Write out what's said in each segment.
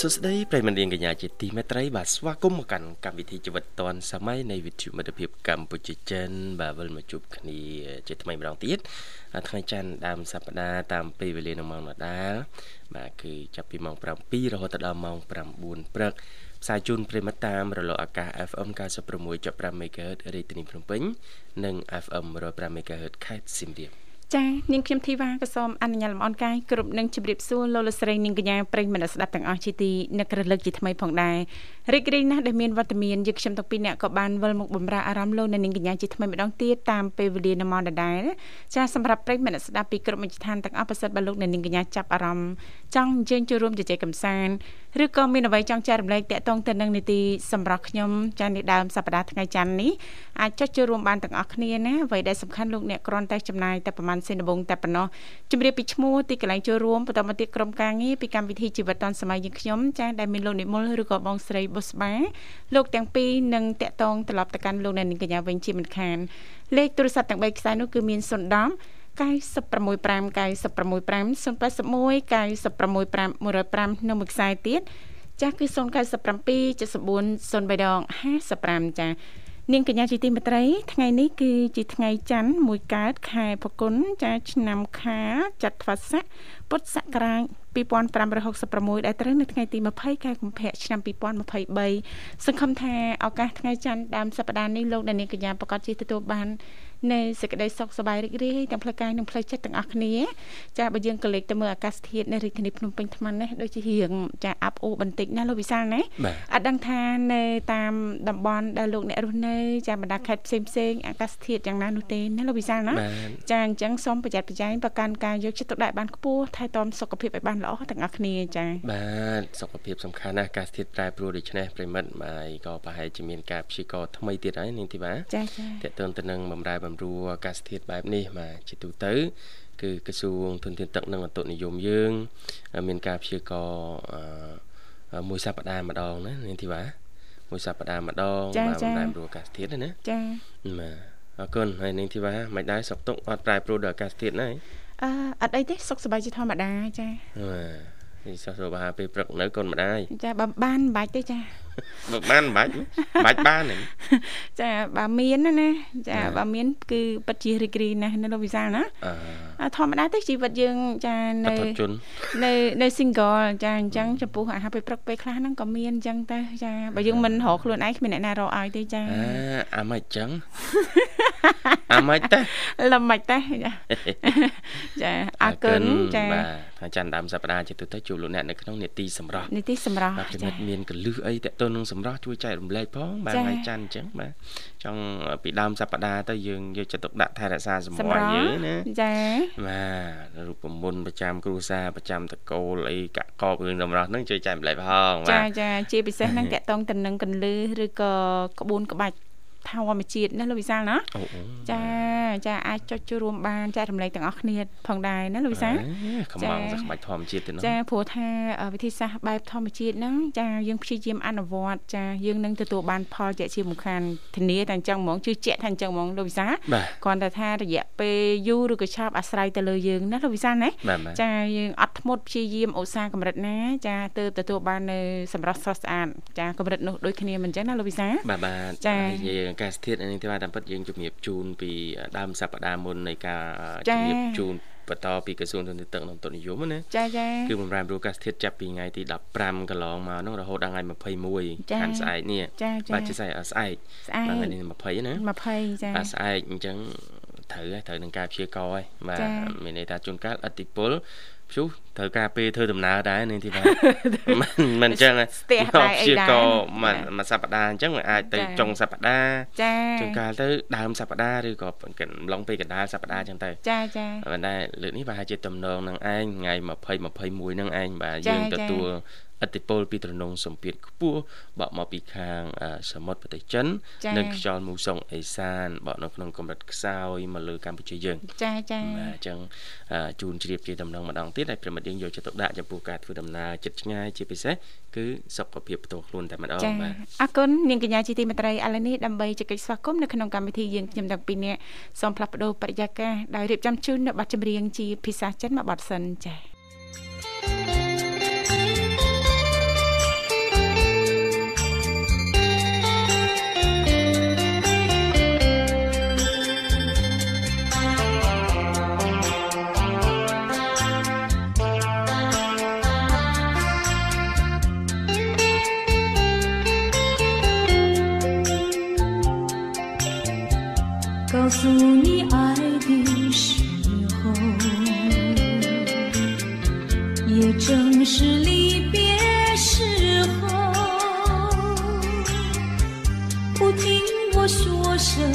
សុស្ដីប្រិមត្តនាងកញ្ញាជាទីមេត្រីបាទស្វាគមន៍មកកាន់កម្មវិធីជីវិតឌွန်សម័យនៃវិទ្យុមិត្តភាពកម្ពុជាចិនបាទវិលមកជួបគ្នាជាថ្មីម្ដងទៀតថ្ងៃច័ន្ទដើមសប្ដាហ៍តាមពេលវេលានៅម៉ោងដដែលបាទគឺចាប់ពីម៉ោង7រហូតដល់ម៉ោង9ព្រឹកផ្សាយជូនប្រិមត្តតាមរលកអាកាស FM 96.5 MHz រាជធានីភ្នំពេញនិង FM 105 MHz ខេត្តសៀមរាប ចានាងខ្ញុំធីវ៉ាក៏សូមអនុញ្ញាតលំអរកាយគ្រប់នឹងជម្រាបសួរលោកលស្រីនាងកញ្ញាប្រិយមិត្តស្ដាប់ទាំងអស់ជាទីនឹករលឹកជាថ្មីផងដែររីករាយណាស់ដែលមានវត្តមានយើងខ្ញុំទាំងពីរអ្នកក៏បានវិលមកបំរើអារម្មណ៍លោកនាងកញ្ញាជាថ្មីម្ដងទៀតតាមពេលវេលានៅម៉ោងដដែលចាសម្រាប់ប្រិយមិត្តស្ដាប់ពីគ្រប់មជ្ឈដ្ឋានទាំងអស់ប្រសិទ្ធបើលោកនាងកញ្ញាចាប់អារម្មណ៍ចង់អញ្ជើញចូលរួមជជែកកម្សាន្តឬក៏មានអ្វីចង់ចែករំលែកតាក់ទងទៅនឹងនីតិសម្រាប់ខ្ញុំចានេះដើមសប្ដាហ៍ថ្ងៃច័ន្ទនេះអាចចុចចូលរួមបានទាំងអស់គ្នាណាអ្វីដែលសំខាន់លោកអ្នកគ្រាន់តែចំណាយតែប្រហែលសេនដបងតែប៉ុណ្ណោះជម្រាបពីឈ្មោះទីកន្លែងចូលរួមបន្តមកទៀតក្រុមការងារពីកម្មវិធីជីវិតឌុនសម័យយើងខ្ញុំចាដែលមានលោកនិមលឬក៏បងស្រីបុស្បាលោកទាំងពីរនឹងតាក់ទងត្រឡប់ទៅកាន់លោកអ្នកនាងកញ្ញាវិញជាមិនខានលេខទូរស័ព្ទទាំង3ខ្សែនោះគឺមាន010 965 965 081 965 105នៅមួយខ្សែទៀតចាស់គឺ097 74 03ដង55ចា នាងកញ្ញាជាទីមេត្រីថ្ងៃនេះគឺជាថ្ងៃច័ន្ទមួយកើតខែផគុណចាឆ្នាំខាចត្វាស័កពុទ្ធសករាជ2566ដែលត្រូវនៅថ្ងៃទី20ខែកុម្ភៈឆ្នាំ2023សង្ឃឹមថាឱកាសថ្ងៃច័ន្ទដើមសប្តាហ៍នេះលោកអ្នកនាងកញ្ញាប្រកាសជាទទួលបាន នៅសេចក្តីសុខសប្បាយរីករាយទាំងផ្លូវកាយនិងផ្លូវចិត្តទាំងអស់គ្នាចាបើយើងក៏លេចទៅមើលអាកាសធាតុនៅរាជធានីភ្នំពេញថ្មនេះដូចជារៀងចាអាប់អូបន្តិចណាលោកវិសាលណាអត់ដឹងថានៅតាមតំបន់ដែលលោកអ្នករស់នៅចាបណ្ដាខេត្តផ្សេងផ្សេងអាកាសធាតុយ៉ាងណានោះទេណាលោកវិសាលណាចាអញ្ចឹងសូមប្រយ័ត្នប្រយែងប្រកាន់ការយកចិត្តទុកដាក់បានខ្ពស់ថែទាំសុខភាពឲ្យបានល្អទាំងអស់គ្នាចាបាទសុខភាពសំខាន់ណាស់អាកាសធាតុប្រែប្រួលដូច្នេះប្រិមិត្តហើយក៏ប្រហែលជាមានការព្យាករថ្មីទៀតហើយនាងធីវ៉ាចាចាតើតើទៅនឹងបំរែបំរួលអាកាសធាតុបែបនេះបាទជាទូទៅ គឺក្រសួងធនធានទឹកនិងអតុនិយមយើង មានការព្យាករមួយសប្តាហ៍ម្ដងណានាងធីវ៉ាមួយសប្តាហ៍ម្ដងបាទបំរែបំរួលអាកាសធាតុណាចាបាទអរគុណហើយនាងធីវ៉ាមិនដែរសុកទុកអត់ប្រែប្រួលដល់អាកាសធាតុណាអឺអត់អីទេសុខសប្បាយជាធម្មតាចាបាទនេះសោះសុខពេលព្រឹកនៅកូនម្ដាយចាបើបានមិនបាច់ទេចា បើបានមិនបាច់បាច់បានចាបើមានណាណាចាបើមាន គឺពិតជារីករាយណាស់នៅលោកវិសាលណាធម្មតាទេជីវិតយើងចានៅនៅនៅ single ចាអញ្ចឹងចំពោះអាហារពេលព្រឹកពេលខ្លះហ្នឹងក៏មានអញ្ចឹងតែចាបើយើងមិនរកខ្លួនឯងគ្មានអ្នកណារកឲ្យទេចាអាអាមិនអញ្ចឹងអាមិនតែលំមិនតែចាអរគុណចាបាទ ច័ន្ទដើមសប្តាហ៍ជាទូទៅជួបលោកអ្នកនៅក្នុងនេតិសម្រាប់នេតិសម្រាប់បាទចំណិតមានកលឹះអីតទៅនឹងសម្រាប់ជួយចែករំលែកផងបាទថ្ងៃច័ន្ទអញ្ចឹងបាទចង់ពីដើមសប្តាហ៍ទៅយើងយកចិត្តទុកដាក់ថែរក្សាសម្រាប់យើងណាចាបាទរូបមន្តប្រចាំគ្រួសារប្រចាំតកូលអីកាក់កបរឿងតម្រោះហ្នឹងជួយចែករំលែកផងបាទចាចាជាពិសេសហ្នឹងតកតងទៅនឹងកលឹះឬក៏ក្បួនក្បាច់ ធម្មជាតិណាលោកវិសាលណាចាចាអាចចុចចូលរួមបានចែករំលែកទាំងអស់គ្នាផងដែរណាលោកវិសាលខំងសក្បាច់ធម្មជាតិទៅណាចាព្រោះថាវិធីសាស្ត្របែបធម្មជាតិហ្នឹងចាយើងព្យាយាមអនុវត្តចាយើងនឹងទទួលបានផលជាជាមុខខានធានាតែអញ្ចឹងហ្មងជឿជាក់ថាអញ្ចឹងហ្មងលោកវិសាលគ្រាន់តែថារយៈពេលយូរឬក៏ឆាប់អាស្រ័យទៅលើយើងណាលោកវិសាលណាចាយើងអត់ធ្មត់ព្យាយាមឧស្សាហ៍កម្រិតណាចាទៅទទួលបាននៅសម្រស់ស្រស់ស្អាតចាកម្រិតនោះដូចគ្នាមិនអញ្ចឹងណាលោកវិសាបាទបាទចាយើងអាកាសធាតុនេះទេបាទតាមពិតយើងជំរាបជូនពីដើមសប្តាហ៍មុននៃការជំរាបជូនបន្តពីក្រសួងធនធានទឹកនិងទុននិយមណាចាចាគឺបំរែបំរួលអាកាសធាតុចាប់ពីថ្ងៃទី15កន្លងមកហ្នឹងរហូតដល់ថ្ងៃ21ខាងស្អែកនេះបាទជាស្អែកស្អែកបាទថ្ងៃនេះ20ណា20ចាបាទស្អែកអញ្ចឹងត្រូវត្រូវនឹងការព្យាករហើយបាទមានន័យថាជួនកាលអតិពល ព្យុះត្រូវការពេលធ្វើដំណើរដែរនាងធីវ៉ាមិនមិនអញ្ចឹងស្ទះដែរអីដែរមួយមួយសប្តាហ៍អញ្ចឹងអាចទៅចុងសប្តាហ៍ចាជួនកាលទៅដើមសប្តាហ៍ឬក៏កំឡុងពេលកណ្ដាលសប្តាហ៍អញ្ចឹងទៅចាចាប៉ុន្តែលើកនេះប្រហែលជាតំណងនឹងឯងថ្ងៃ20 21នឹងឯងបាទយើងទទួល ឥទ្ធិពលពីត្រនងសម្ពាធខ្ពស់បក់មកពីខាងសមុទ្រប្រទេសចិននិងខ្យល់មូសុងអេសានបក់នៅក្នុងកម្រិតខ្សោយមកលើកម្ពុជាយើងចាចាបាទអញ្ចឹងជូនជ្រាបជាដំណងម្ដងទៀតហើយប្រិមិត្តយើងយកចិត្តទុកដាក់ចំពោះការធ្វើដំណើរចិត្តឆ្ងាយជាពិសេសគឺសុខភាពផ្ទាល់ខ្លួនតែម្ដងបាទអរគុណនាងកញ្ញាជាទីមេត្រីឥឡូវនេះដើម្បីជែកស្វាគមន៍នៅក្នុងកម្មវិធីយើងខ្ញុំទាំងពីរនាក់សូមផ្លាស់ប្ដូរបរិយាកាសដោយរៀបចំជូននៅប័ណ្ណចម្រៀងជាភាសាចិនមួយបទសិនចា៎ 诉你爱的时候，也正是离别时候。不听我说声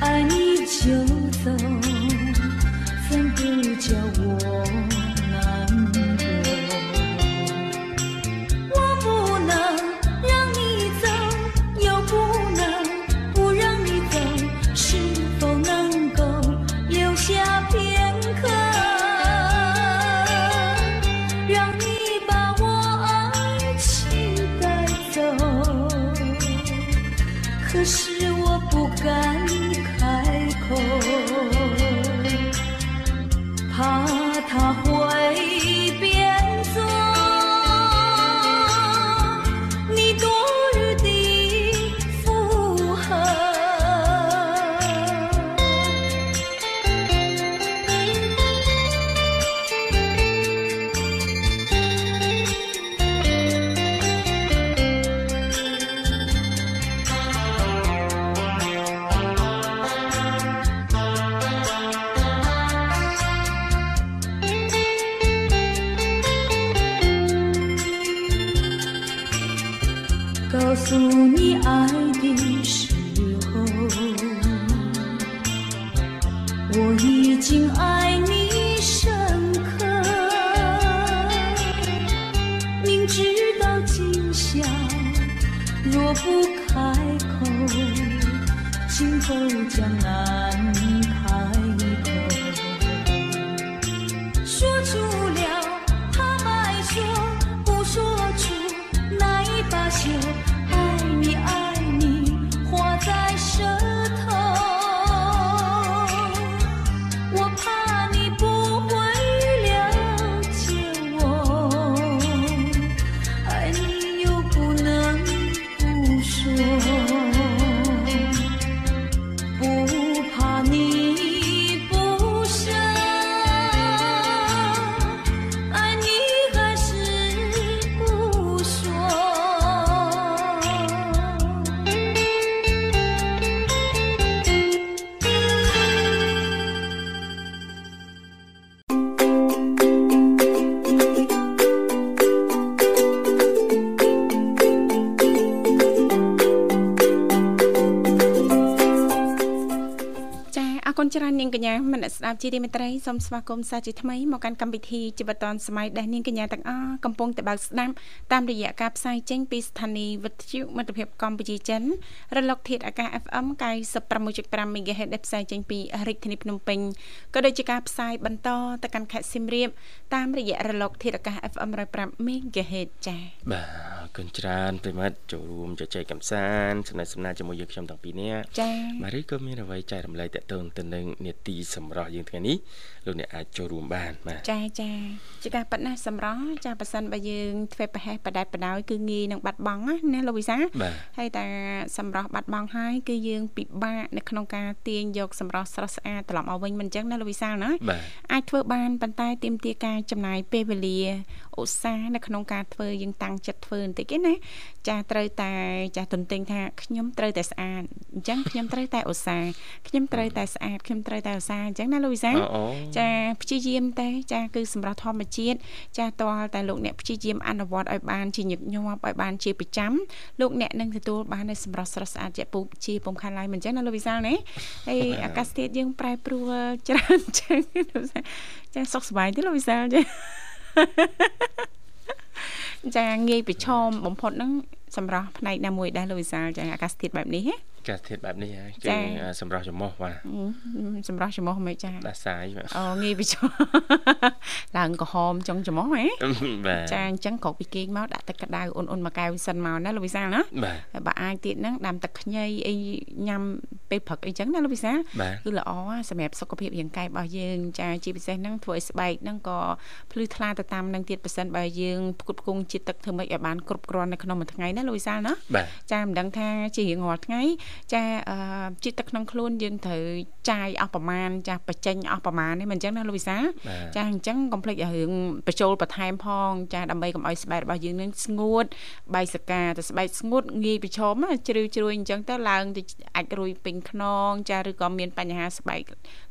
爱你就走， ញ្ញាមនស្ដាប់ជាទីមេត្រីសូមស្វាគមន៍សាជាថ្មីមកកាន់កម្មវិធីជីវិតឌွန်សម័យដែលនាងកញ្ញាទាំងអស់កំពុងតែបើកស្ដាប់តាមរយៈការផ្សាយចេញពីស្ថានីយ៍វិទ្យុមិត្តភាពកម្ពុជាចិនរលកធាតុអាកាស FM 96.5 MHz ដែលផ្សាយចេញពីរាជធានីភ្នំពេញក៏ដូចជាការផ្សាយបន្តទៅកាន់ខេត្តសៀមរាបតាមរយៈរលកធាតុអាកាស FM 105 MHz ចា៎បាទអរគុណច្រើនប្រិមត្តចូលរួមជជែកកម្សាន្តសំណេះសំណាលជាមួយយើងខ្ញុំទាំងពីរនាក់ចា៎បាទឬក៏មានអ្វីចែករំលែកតទៅទៅនឹងនេតិសម្រាប់យើងថ្ងៃនេះ លោកអ្នកអាចចូលរួមបានបាទចាចាជាការប៉ັດណាសម្រាប់ចាប៉ះសិនបើយើងធ្វើប្រហែសបដែតបដោយគឺងាយនឹងបាត់បង់ណាលោកវិសាហើយតែសម្រាប់បាត់បង់ហើយគឺយើងពិបាកនៅក្នុងការទាញយកសម្រាប់ស្រស់ស្អាតត្រឡប់មកវិញមិនអញ្ចឹងណាលោកវិសាណាអាចធ្វើបានប៉ុន្តែទាមទារការចំណាយពេលវេលាឧស្សាហ៍នៅក្នុងការធ្វើយើងតាំងចិត្តធ្វើបន្តិចឯណាចាត្រូវតែចាទន្ទិញថាខ្ញុំត្រូវតែស្អាតអញ្ចឹងខ្ញុំត្រូវតែឧស្សាហ៍ខ្ញុំត្រូវតែស្អាតខ្ញុំត្រូវតែឧស្សាហ៍អញ្ចឹងណាលូវីសាចាព្យាយាមតែចាគឺសម្រាប់ធម្មជាតិចាតលតែលោកអ្នកព្យាយាមអនុវត្តឲ្យបានជាញឹកញាប់ឲ្យបានជាប្រចាំលោកអ្នកនឹងទទួលបាននូវសម្រស់ស្រស់ស្អាតជាពុជាពំខានឡើយមិនអញ្ចឹងណាលោកវិសាលណាហើយអាកាសធាតុយើងប្រែប្រួលច្រើនអញ្ចឹងចាសុខសប្បាយទេលោកវិសាលចាចាងាយប្រឈមបំផុតហ្នឹងសម្រាប់ផ្នែកណាមួយដែរលោកវិសាលចាអាកាសធាតុបែបនេះហ៎ កាសធាតុបែបនេះគឺសម្រាប់ចំោះបាទសម្រាប់ចំោះមិនចាដាសាយបាទអូងាយពីចំឡើងក្រហមចុងចំោះហ៎បាទចាអញ្ចឹងក្រោកពីគេងមកដាក់ទឹកក្តៅអ៊ុនអ៊ុនមួយកែវសិនមកណាលោកវិសាលណាបាទបើអាចទៀតហ្នឹងដាំទឹកខ្ញីអីញ៉ាំពេលព្រឹកអីចឹងណាលោកវិសាលគឺល្អសម្រាប់សុខភាពរាងកាយរបស់យើងចាជាពិសេសហ្នឹងធ្វើឲ្យស្បែកហ្នឹងក៏ភ្លឺថ្លាទៅតាមនឹងទៀតប៉ះសិនបើយើងផ្គត់ផ្គង់ជាតិទឹកធ្វើម៉េចឲ្យបានគ្រប់គ្រាន់នៅក្នុងមួយថ្ងៃណាលោកវិសាលណាចាមិនដឹងថាជារៀងរាល់ថ្ងៃចាជាតិទឹកក្នុងខ្លួនយើងត្រូវចាយអស់ប្រមាណចាបញ្ចេញអស់ប្រមាណនេះមិនអញ្ចឹងណាលោកវិសាចាអញ្ចឹងកុំភ្លេចរឿងបញ្ចូលបន្ថែមផងចាដើម្បីកុំឲ្យស្បែករបស់យើងនឹងស្ងួតបាយសកាទៅស្បែកស្ងួតងាយប្រឈមជ្រៅជ្រួយអញ្ចឹងទៅឡើងទៅអាចរួយពេញខ្នងចាឬក៏មានបញ្ហាស្បែក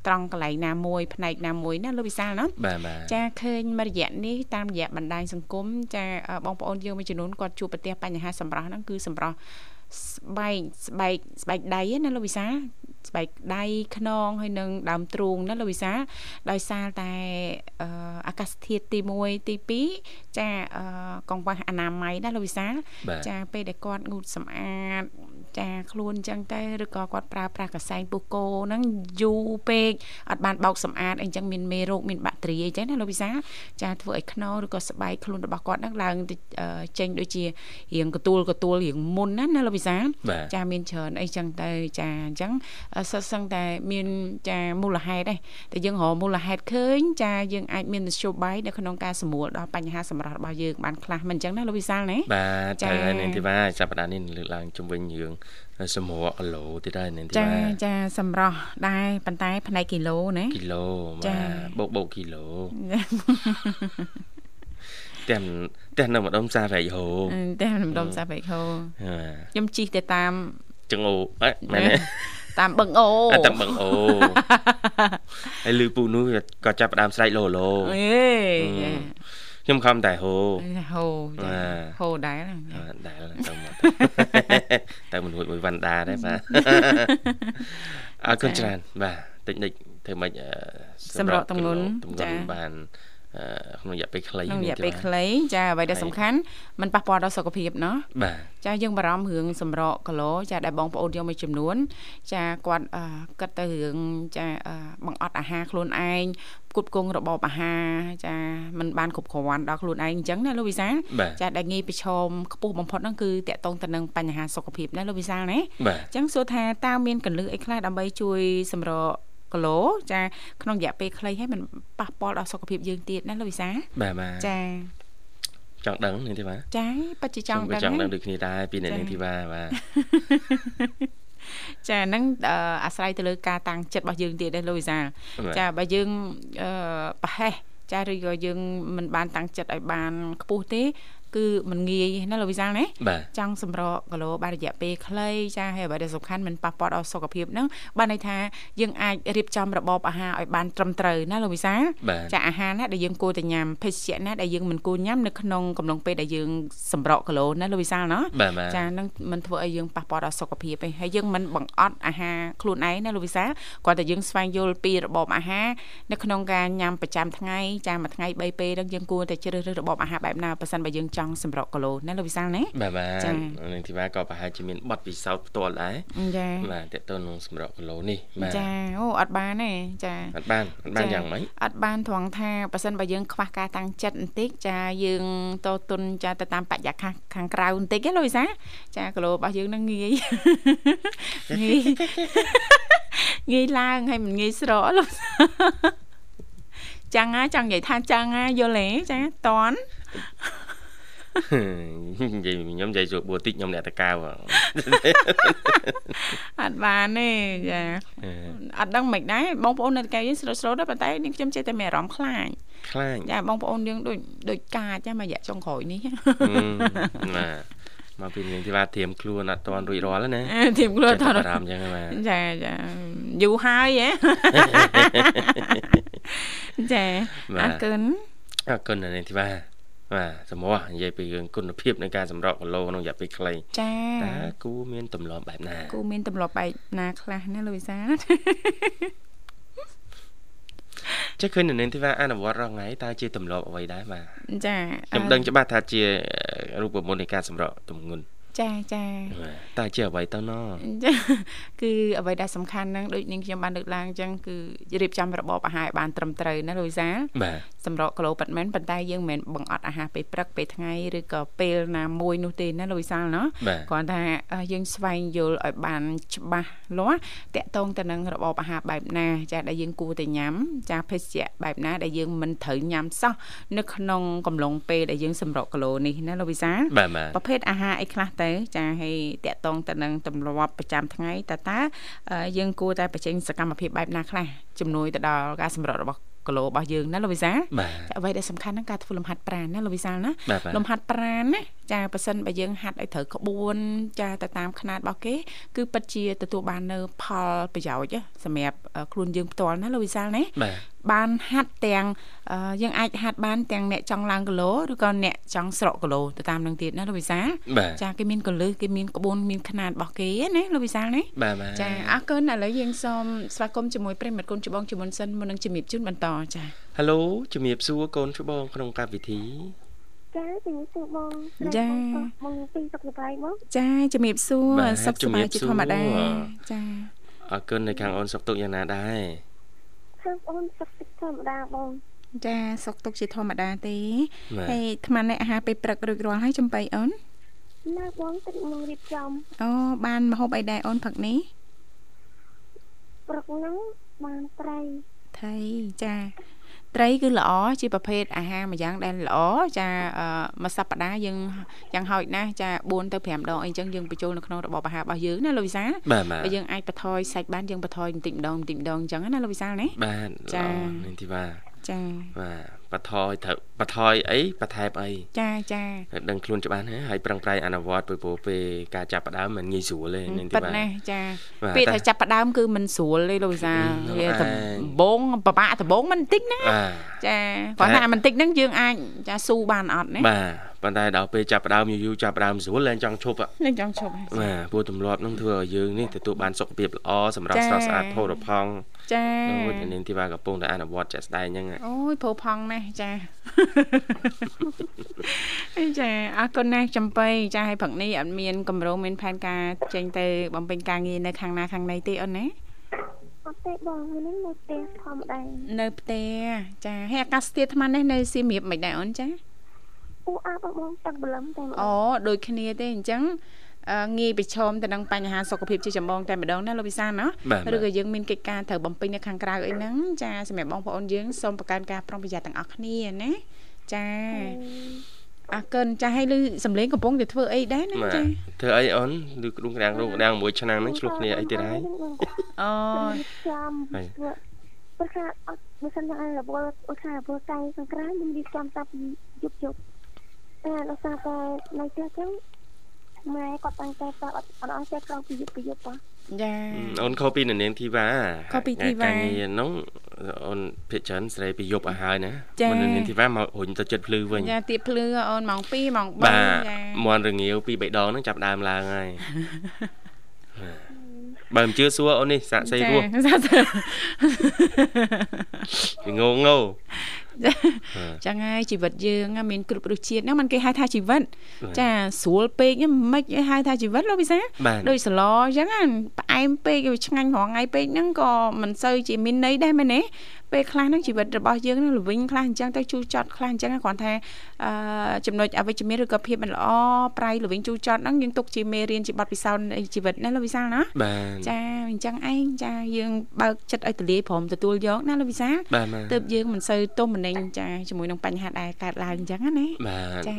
ត្រង់កន្លែងណាមួយផ្នែកណាមួយណាលោកវិសាលណាចាឃើញមួយរយៈនេះតាមរយៈបណ្ដាញសង្គមចាបងប្អូនយើងមួយចំនួនគាត់ជួបប្រទះបញ្ហាសម្រស់ហ្នឹងគឺសម្រស់ ស្បែកស្បែកស្បែកដៃណាលោកវិសាស្បែកដៃខ្នងហើយនឹងដើមទ្រូងណាលោកវិសា ដោយសារតែអាកាសធាតុទី1ទី2ចាកង្វះអនាម័យណាលោកវិសា ចាពេលដែលគាត់ងូតសម្អាត ចាខ្លួនអញ្ចឹងទៅឬក៏គាត់ប្រើប្រាស់កសែងពុះគោហ្នឹងយូរពេកអត់បានបោកសម្អាតអីចឹងមានមេរោគមានបាក់តេរីអីចឹងណាលោកវិសាចាធ្វើឲ្យខ្នងឬក៏ស្បែកខ្លួនរបស់គាត់ហ្នឹងឡើងចេញដូចជារៀងកទួលកទួលរៀងមុនណាណាលោកវិសាចាមានច្រើនអីចឹងទៅចាអញ្ចឹងសិស្សសឹងតែមានចាមូលហេតុដែរតែយើងរកមូលហេតុឃើញចាយើងអាចមានមធ្យោបាយនៅក្នុងការសម្រួលដល់បញ្ហាសម្រាប់របស់យើងបានខ្លះមិនអញ្ចឹងណាលោកវិសាលណាបាទចានាងធីវ៉ាចាប់ផ្ដើមនេះលើកឡើងជំវិញរឿង សម្រក់គីឡូទៀតហើយនាងធីវ៉ាចាចាសម្រស់ដែរប៉ុន្តែ ផ្នែកគីឡូណាគីឡូបាទបោកបោកគីឡូតែតែនៅម្ដុំសាវែកហូតែនៅម្ដុំសាវែកហូខ្ញុំជីកទៅតាមចង្អូមែនទេតាមបឹងអូតាមបឹងអូហើយលឺពូនោះក៏ចាប់ផ្ដើមស្រែកលោលោអេ ខ្ញុំខំតែហូហូហូដែរដែរទៅមកតែមិនរួចមួយវណ្ណដាដែរបាទអរគុណច្រើនបាទតិចតិចធ្វើម៉េចសម្រាប់តំងន់ចាបាន ក្នុងរយៈពេលខ្លីក្នុងរយៈពេលខ្លីចាអ្វីដែលសំខាន់มันប៉ះពាល់ដល់សុខភាពណោះបាទចាយើងបារម្ភរឿងសម្រក់គីឡូចាដែលបងប្អូនយកមួយចំនួន ចាគាត់គិតទៅរឿងចាបង្អត់អាហារខ្លួនឯងផ្គត់ផ្គង់របបអាហារចាมันបានគ្រប់គ្រាន់ដល់ខ្លួនឯងអញ្ចឹងណាលោកវិសាលចាដែលងាយប្រឈមខ្ពស់បំផុតហ្នឹងគឺតកតងទៅនឹងបញ្ហាសុខភាពណាលោកវិសាលណាអញ្ចឹងសួរថាតើមានកលឹះអីខ្លះដើម្បីជួយសម្រក់ គីឡូចាក្នុងរយៈពេលខ្លីហើយมันប៉ះពាល់ដល់សុខភាពយើងទៀតណាលោកវិសាបាទបាទចាចង់ដឹងនាងធីវ៉ាចាពិតជាចង់ដឹងចង់ដឹងដូចគ្នាដែរពីនាងធីវ៉ាបាទចាហ្នឹងអាស្រ័យទៅលើការតាំងចិត្តរបស់យើងទៀតដែរលោកវិសាចាបើយើងអឺប្រហែសចាឬក៏យើងមិនបានតាំងចិត្តឲ្យបានខ្ពស់ទេ គឺมันងាយណាលោកវិសាលណាចង់សម្រកគីឡូបានរយៈពេលខ្លីចាហើយអ្វីដែលសំខាន់មិនប៉ះពាល់ដល់សុខភាពហ្នឹងបានន័យថាយើងអាចរៀបចំរបបអាហារឲ្យបានត្រឹមត្រូវណាលោកវិសាលចាអាហារណាដែលយើងគួរតែញ៉ាំភេសជ្ជៈណាដែលយើងមិនគួរញ៉ាំនៅក្នុងកំឡុងពេលដែលយើងសម្រកគីឡូណាលោកវិសាលណាចានឹងមិនធ្វើឲ្យយើងប៉ះពាល់ដល់សុខភាពទេហើយយើងមិនបង្អត់អាហារខ្លួនឯងណាលោកវិសាលគាត់តែយើងស្វែងយល់ពីរបបអាហារនៅក្នុងការញ៉ាំប្រចាំថ្ងៃចាមួយថ្ងៃ3ពេលហ្នឹងយើងគួរតែជ្រើសរើសរបបអាហារបែបណាបើសិនបើយើងចង់សម្រកគីឡូណាលោកវិសាលណាបាទបាទនឹងធីវ៉ាក៏ប្រហែលជាមានប័ណ្ណពិសោធន៍ផ្ទាល់ដែរចាបាទតើតើនឹងសម្រកគីឡូនេះបាទចាអូអត់បានទេចាអត់បានអត់បានយ៉ាងម៉េចអត់បានត្រង់ថាបើសិនបើយើងខ្វះការតាំងចិត្តបន្តិចចាយើងតទុនចាទៅតាមបរិយាកាសខាងក្រៅបន្តិចណាលោកវិសាចាគីឡូរបស់យើងនឹងងាយងាយងាយឡើងហើយមិនងាយស្រកលោកចាំងណាចង់និយាយថាចាំងណាយល់ទេចាតន់ និយាយខ្ញុំនិយាយស្រួលបួតិចខ្ញុំអ្នកតកៅអត់បានទេចាអត់ដឹងមិនដែរបងប្អូននៅតកៅយើងស្រូតស្រូតដែរប៉ុន្តែនាងខ្ញុំចេះតែមានអារម្មណ៍ខ្លាចខ្លាចចាបងប្អូនយើងដូចដូចកាចចាមួយរយៈចុងក្រោយនេះបាទមកពីនាងធីវ៉ាធៀមខ្លួនអត់ទាន់រួចរាល់ណាធៀមខ្លួនអត់ទាន់អារម្មណ៍ចឹងបាទចាចាយូរហើយហ៎ចាអរគុណអរគុណនាងធីវ៉ា បាទសម្រាប់និយាយពីរឿងគុណភាពនៃការសម្រកគីឡូក្នុងរយៈពេលខ្លីចាតើគូមានទម្លាប់បែបណាគូមានទម្លាប់បែបណាខ្លះណាលោកវិសាចេះឃើញនៅនឹងទីថាអនុវត្តរងថ្ងៃតើជាទម្លាប់អ្វីដែរបាទចាខ្ញុំដឹងច្បាស់ថាជារូបមន្តនៃការសម្រក់ទម្ងន់ចាចាតើជាអ្វីទៅណគឺអ្វីដែលសំខាន់ហ្នឹងដូចនាងខ្ញុំបានលើកឡើងអញ្ចឹងគឺរៀបចំរបបអាហារឲ្យបានត្រឹមត្រូវណាលូយសាបាទ សម្រក់គីឡូប៉ាត់មែនប៉ុន្តែយើងមិនមែនបង្អត់អាហារពេលព្រឹកពេលថ្ងៃឬក៏ពេលណាមួយនោះទេណាលូយសាណោះគ្រាន់តែយើងស្វែងយល់ឲ្យបានច្បាស់លាស់តកតងទៅនឹងរបបអាហារបែបណា ចាដែលយើងគួរតែញ៉ាំចាភេសជ្ជៈបែបណាដែលយើងមិនត្រូវញ៉ាំសោះនៅក្នុងកំឡុងពេលដែលយើងសម្រក់គីឡូនេះណាលូយសាប្រភេទអាហារអីខ្លះទៅចាហើយតកតងទៅនឹងទម្លាប់ប្រចាំថ្ងៃតើតើយើងគួរតែបញ្ចេញសកម្មភាពបែបណាខ្លះជំនួយទៅដល់ការសម្រត់របស់ គីឡូរបស់យើងណាលោកវិសាចាអ្វីដែលសំខាន់ហ្នឹងការធ្វើលំហាត់ប្រាណណាលោកវិសាណាលំហាត់ប្រាណណាចាប៉ះសិនបើយើងហាត់ឲ្យត្រូវក្បួនចាទៅតាមຂະຫນាតរបស់គេ គឺពិតជាទទួលបាននៅផលប្រយោជន៍សម្រាប់ខ្លួនយើងផ្ទាល់ណាលោកវិសាលណាបានហាត់ទាំងយើងអាចហាត់បានទាំងអ្នកចង់ឡើងគីឡូឬក៏អ្នកចង់ស្រកគីឡូទៅតាមនឹងទៀតណាលោកវិសាចាគេមានកលឹះគេមានក្បួនមានຂະຫນាតរបស់គេណាលោកវិសាលណាចាអរគុណឥឡូវយើងសូមស្វាគមន៍ជាមួយប្រិមត្តគុណច្បងជាមុនសិនមុននឹងជំរាបជូនបន្តចា Halo ជំរាបសួរកូនច្បងក្នុងកម្មវិធី ចាជំរាបសួរបងចាបងពីសុខសប្បាយបងចាជំរាបសួរសុខសប្បាយជាធម្មតាចាអរគុណនៅខាងអូនសុខទុក្ខយ៉ាងណាដែរខាងអូនសុខទុក្ខធម្មតាបងចាសុខទុក្ខជាធម្មតាទេហើយអាត្មានេះអាហារពេលព្រឹករួចរាល់ហើយចំបៃអូនណាបងទឹកនឹងរៀបចំអូបានមហូបអីដែរអូនព្រឹកនេះព្រឹកហ្នឹងបានត្រីថៃចា ត្រីគឺល្អជាប្រភេទអាហារមួយយ៉ាងដែលល្អចាមួយសប្តាហ៍យើងយ៉ាងហោចណាស់ចា4ទៅ5ដងអីចឹងយើងបញ្ចូលនៅក្នុងរបបអាហាររបស់យើងណាលោកវិសាបើយើងអាចបន្ថយសាច់បានយើងបន្ថយបន្តិចម្ដងបន្តិចម្ដងអញ្ចឹងណាលោកវិសាណាបាទចានេះទីបាទចាបាទ បន្ថយត្រូវបន្ថយអីបន្ថែមអីចាចាដឹងខ្លួនច្បាស់ណាហើយប្រឹងប្រែងអនុវត្តពីព្រោះពេលការចាប់ផ្ដើមមិនងាយស្រួលទេនឹងទីបាទណាចាពេលថាចាប់ផ្ដើមគឺមិនស្រួលទេលោកវិសាវាដំបងប្របាក់ដំបងមិនតិចណាចាគ្រាន់តែមិនតិចហ្នឹងយើងអាចចាស៊ូបានអត់ណាបាទ ប៉ុន្តែដល់ពេលចាប់ផ្ដើមយូរៗចាប់ផ្ដើមស្រួលលែងចង់ឈប់លែងចង់ឈប់បាទព្រោះទម្លាប់នឹងធ្វើឲ្យយើងនេះទទួលបានសុខភាពល្អសម្រាប់ស្រស់ស្អាតផូរផង់ចាអូយនាងធីវ៉ាកំពុងតែអនុវត្តជាក់ស្ដែងហ្នឹងអូយផូរផង់ណាស់ចាចាអរគុណណាស់ចំបៃចាឲ្យព្រឹកនេះអត់មានកម្រងមានផែនការចេញទៅបំពេញការងារនៅខាងណាខាងណីទេអូនណាអត់ទេបងនេះនៅផ្ទះធម្មតានៅផ្ទះចាហើយអាកាសធាតុថ្មនេះនៅសៀមរាបមិនដែរអូនចា អ៊ូអាបងទឹកបលឹមតែអូដូចគ្នាទេអញ្ចឹងងាយប្រឈមទៅនឹងបញ្ហាសុខភាពជាចម្បងតែម្ដងណាលោកវិសាណាឬក៏យើងមានកិច្ចការត្រូវបំពេញនៅខាងក្រៅអីហ្នឹងចាសម្រាប់បងប្អូនយើងសូមប្រកាន់ការប្រុងប្រយ័ត្នទាំងអស់គ្នាណាចាអរគុណចាស់ឲ្យលឺសំឡេងកំពុងតែធ្វើអីដែរណាចាធ្វើអីអូនលឺគ្រូក្រាំងរូបក្រាំងមួយឆ្នាំហ្នឹងឆ្លោះគ្នាអីទៀតហើយអូចាំព្រោះថាអត់មិនសិនថារបបឧស្សាហ៍របបកាយសង្គ្រាមមិនរៀបចំតាពីយប់យប់ តែដោយសារតែនៅផ្ទះចឹងម៉ែគាត់តាំងតែប្រាប់អត់អត់ចេះក្រោកពីយប់ពីយប់ហ៎ចាអូនខុសពីនៅនាងធីវ៉ាខុសពីធីវ៉ាកាងារហ្នឹងអូនភិកច្រើនស្រីពីយប់ឲ្យហើយណាមិននៅនាងធីវ៉ាមករុញទៅចិត្តភ្លឺវិញចាទៀតភ្លឺអូនម៉ោង2ម៉ោង3ចាមន់រងាវពី3ដងហ្នឹងចាប់ដើមឡើងហើយបើមិនជឿសួរអូននេះសាក់សីរស់សាក់ងងង ចឹងហើយជីវិតយើងមានគ្រប់រសជាតិហ្នឹងมันគេហៅថាជីវិតចាស្រួលពេកមិនហៅថាជីវិតលោកវិសាដូចសឡអញ្ចឹងផ្អែមពេកឆ្ងាញ់រងថ្ងៃពេកហ្នឹងក៏មិនសូវជាមានន័យដែរមែនទេ ពេលខ្លះហ្នឹងជីវិតរបស់យើងនឹងល្វីងខ្លះអញ្ចឹងទៅជូរចត់ខ្លះអញ្ចឹងគ្រាន់តែអឺចំណុចអវិជ្ជមានឬក៏ភាពមិនល្អប្រៃល្វីងជូរចត់ហ្នឹងយើងទុកជាមេរៀនជាបទពិសោធន៍ជីវិតណាលោកវិសាលណាចាអញ្ចឹងឯងចាយើងបើកចិត្តឲ្យទលាយព្រមទទួលយកណាលោកវិសាលទើបយើងមិនសូវទុំម្នេញចាជាមួយនឹងបញ្ហាដែលកើតឡើងអញ្ចឹងណាបាទ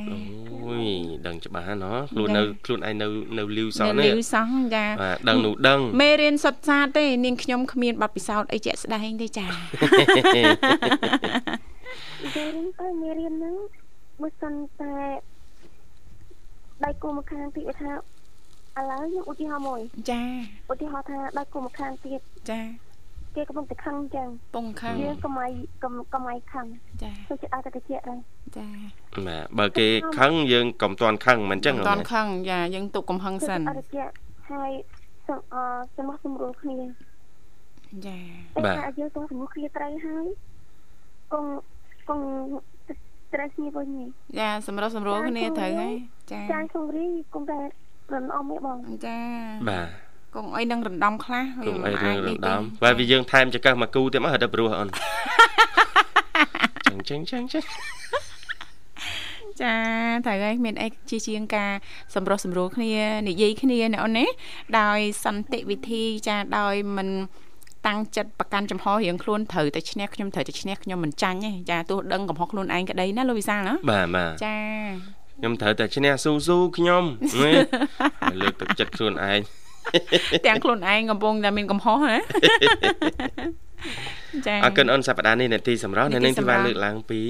អូយដឹងច្បាស់ណាខ្លួននៅខ្លួនឯងនៅនៅលីវសោះនេះលីវសោះចាបាទដឹងនោះដឹងមេរៀនសុទ្ធសាធទេនាងខ្ញុំគ្មានបទពិសោធន៍អីជាក់ស្ដែងទេចាមេរៀនទៅមេរៀនហ្នឹងបើសិនតែដៃគូមកខាងទៀតថាឥឡូវខ្ញុំឧទាហរណ៍មួយចាឧទាហរណ៍ថាដៃគូមកខាងទៀតចាគេកំពុងតែខឹងអញ្ចឹងពងខឹងយើងកុំឲ្យកុំឲ្យខឹងចាទៅចិត្តឲ្យតែតិចដែរចាបាទបើគេខឹងយើងកុំតន់ខឹងមិនអញ្ចឹងកុំតន់ខឹងចាយើងទុកកំហឹងសិនអត់តិចហើយសំអសំណោះសម្រួលគ្នា ចាបាទយើងទៅសម្រួលគ្នាត្រូវហើយកងកងត្រេះគ្នាវិញចាសម្រុះសម្រួលគ្នាត្រូវហើយចាចាក្នុងរីគង់តែរំអមឯបងចាបាទកងអីនឹងរំដំខ្លះវាមិនអាចរំដំបើវាយើងថែមចង្កឹះមកគូទៀតមកហត់តែព្រោះអូនចឹងចឹងចឹងចឹងចាត្រូវហើយមានអីជាជាងការសម្រុះសម្រួលគ្នានិយាយគ្នាណាអូនណាដោយសន្តិវិធីចាដោយមិន តាំងចិត្តប្រកាន់ចំហរៀងខ្លួនត្រូវតែឈ្នះខ្ញុំត្រូវតែឈ្នះខ្ញុំមិនចាញ់ទេចាទោះដឹងកំហុសខ្លួនឯងក្តីណាលោកវិសាលណាបាទបាទចាខ្ញុំត្រូវតែឈ្នះស៊ូស៊ូខ្ញុំលើកទឹកចិត្តខ្លួនឯងទាំងខ្លួនឯងកំពុងតែមានកំហុសណាចាអរគុណអូនសប្តាហ៍នេះនាទីសម្រាប់នៅនឹងទីបានលើកឡើងពី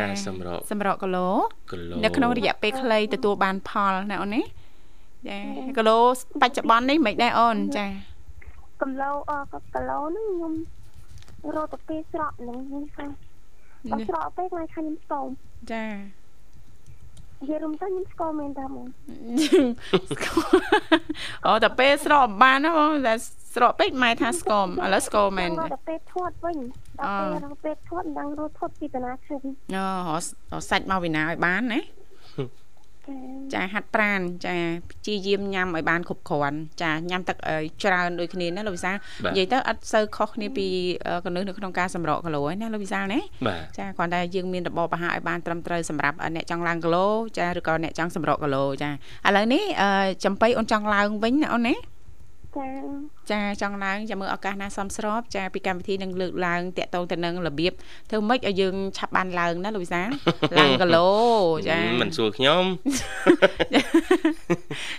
ការសម្រកសម្រកគីឡូគីឡូនៅក្នុងរយៈពេលខ្លីទទួលបានផលណាអូនណាចាគីឡូបច្ចុប្បន្ននេះមិនដែរអូនចា គីឡូអគីឡូហ្នឹងខ្ញុំរត់ទៅពេលស្រកហ្នឹងហ្នឹងអត់ស្រកពេកថ្ងៃខាញ់ខ្ញុំស្គមចានិយាយរំទៅខ្ញុំស្គាល់មែនតាបងអូតែពេលស្រកបានណាបងតែស្រកពេកម៉ែថាស្គមឥឡូវស្គាល់មែនតែពេលធាត់វិញតែពេលពេលធាត់មិនដឹងរត់ធាត់ពីតាណាខ្ញុំអូសាច់មកវិណាឲ្យបានណា ចាហាត់ប្រានចាព្យាយាមញ៉ាំឲ្យបានគ្រប់គ្រាន់ចាញ៉ាំទឹកច្រើនដូចគ្នាណាលោកវិសាលនិយាយទៅអត់សូវខុសគ្នាពីកណ្ដឹងនៅក្នុងការសម្រកគីឡូណាលោកវិសាលណាចាគ្រាន់តែយើងមានរបបអាហារឲ្យបានត្រឹមត្រូវសម្រាប់អ្នកចង់ឡើងគីឡូចាឬក៏អ្នកចង់សម្រកគីឡូចាឥឡូវនេះចំបៃអូនចង់ឡើងវិញណាអូនណា ចាចង់ឡើងចាំមើលឱកាសណាសមស្របចាពីកម្មវិធីនឹងលើកឡើងតាក់ទងទៅនឹងរបៀបធ្វើម៉េចឲ្យយើងឆាប់បានឡើងណាលោកវិសាឡើងគីឡូចាមិនសួរខ្ញុំ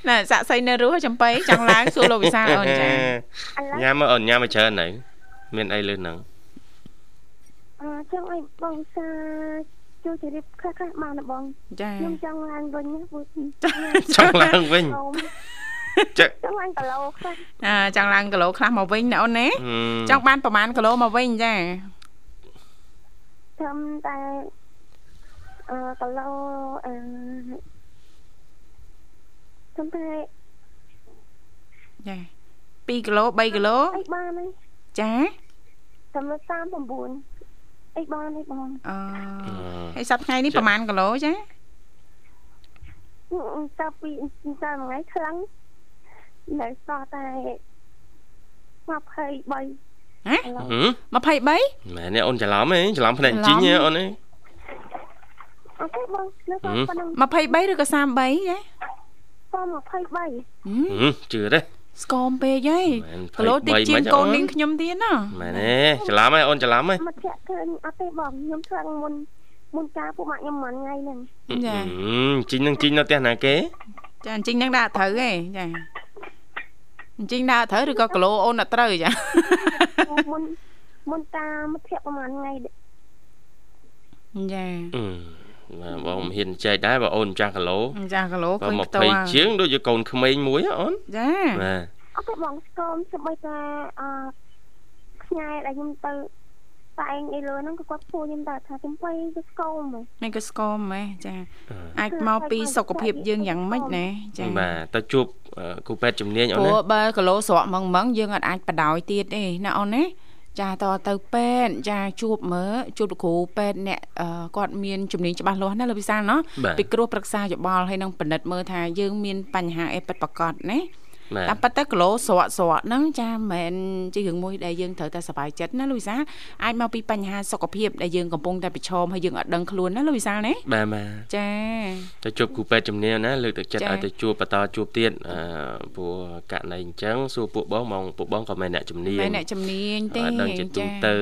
ណែសាក់សីនៅរស់ចំបៃចង់ឡើងសួរលោកវិសាអូនចាញ៉ាំអូនញ៉ាំមកច្រើននៅមានអីលើហ្នឹងអឺចង់ឲ្យបងសាជួយជម្រាបខ្លះខ្លះបានបងចាខ្ញុំចង់ឡើងវិញចង់ឡើងវិញ ចង់ឡើងគីឡូខ្លះអើចង់ឡើងគីឡូខ្លះមកវិញណាអូនណាចង់បានប្រហែលគីឡូមកវិញចាចាំតែអឺគីឡូអឺចាំតែចា2គីឡូ3គីឡូអីបានហើយចាចាំ39អីបានអីបានអឺហើយសប្តាហ៍ថ្ងៃនេះប្រហែលគីឡូចាតើពីតែមួយថ្ងៃខ្លាំង នៅសល់តែ23ហ៎23មែនទេអូនច្រឡំហ៎ច្រឡំផ្នែកជីងហ៎អូនហ៎អូខេបងនៅសល់ប៉ុណ្ណឹង23ឬក៏33ហ៎ក៏23ជឿទេស្គមពេកហីគីឡូតិចជាងកូននាងខ្ញុំទៀតណាមែនទេច្រឡំហ៎អូនច្រឡំហ៎មកធាក់ឃើញអត់ទេបងខ្ញុំឆ្លងមុនមុនការពួកម៉ាក់ខ្ញុំមួយថ្ងៃហ្នឹងចាជីងនឹងជីងនៅផ្ទះណាគេចាជីងនឹងដាក់ត្រូវហ៎ចា អញ្ចឹងដើរត្រូវឬក៏គីឡូអូនអត់ត្រូវចាមុនមុនតាមធាក់ប្រហែលថ្ងៃចាបាទបងមិនហ៊ានចែកដែរបើអូនចាស់គីឡូចាស់គីឡូឃើញផ្ទាល់20ជាងដូចជាកូនក្មេងមួយអូនចាបាទអត់ទេបងស្គមស្បីតែអឺផ្ញើដែលខ្ញុំទៅ តែឯងអីលើហ្នឹងក៏គាត់ពួរខ្ញុំតែថាចំបៃគឺស្គមហ្មងមិនក៏ស្គមហ្មងចាអាចមកពីសុខភាពយើងយ៉ាងម៉េចណាចាបាទទៅជួបគ្រូពេទ្យជំនាញអូនណាព្រោះបើគីឡូស្រកម៉ងម៉ងយើងអាចបដ ாய் ទៀតទេណាអូនណាចាតទៅពេទ្យចាជួបមើលជួបលោកគ្រូពេទ្យអ្នកគាត់មានជំនាញច្បាស់លាស់ណាលោកវិសាលណោះពីគ្រោះប្រឹក្សាយោបល់ហើយនឹងពិនិត្យមើលថាយើងមានបញ្ហាអីពិតប្រាកដណា តាមពិតទៅគីឡូស្រកស្រកហ្នឹងចាមិនមែនជារឿងមួយដែលយើងត្រូវតែសប្បាយចិត្តណាលូវីសាអាចមកពីបញ្ហាសុខភាពដែលយើងកំពុងតែប្រឈមហើយយើងអត់ដឹងខ្លួនណាលូវីសាណាបាទបាទចាទៅជួបគ្រូពេទ្យជំនាញណាលើកទឹកចិត្តឲ្យទៅជួបបន្តជួបទៀតអឺព្រោះករណីអញ្ចឹងសួរពួកបងមកពួកបងក៏មិនអ្នកជំនាញមិនអ្នកជំនាញទេអត់ដឹងជាទូទៅ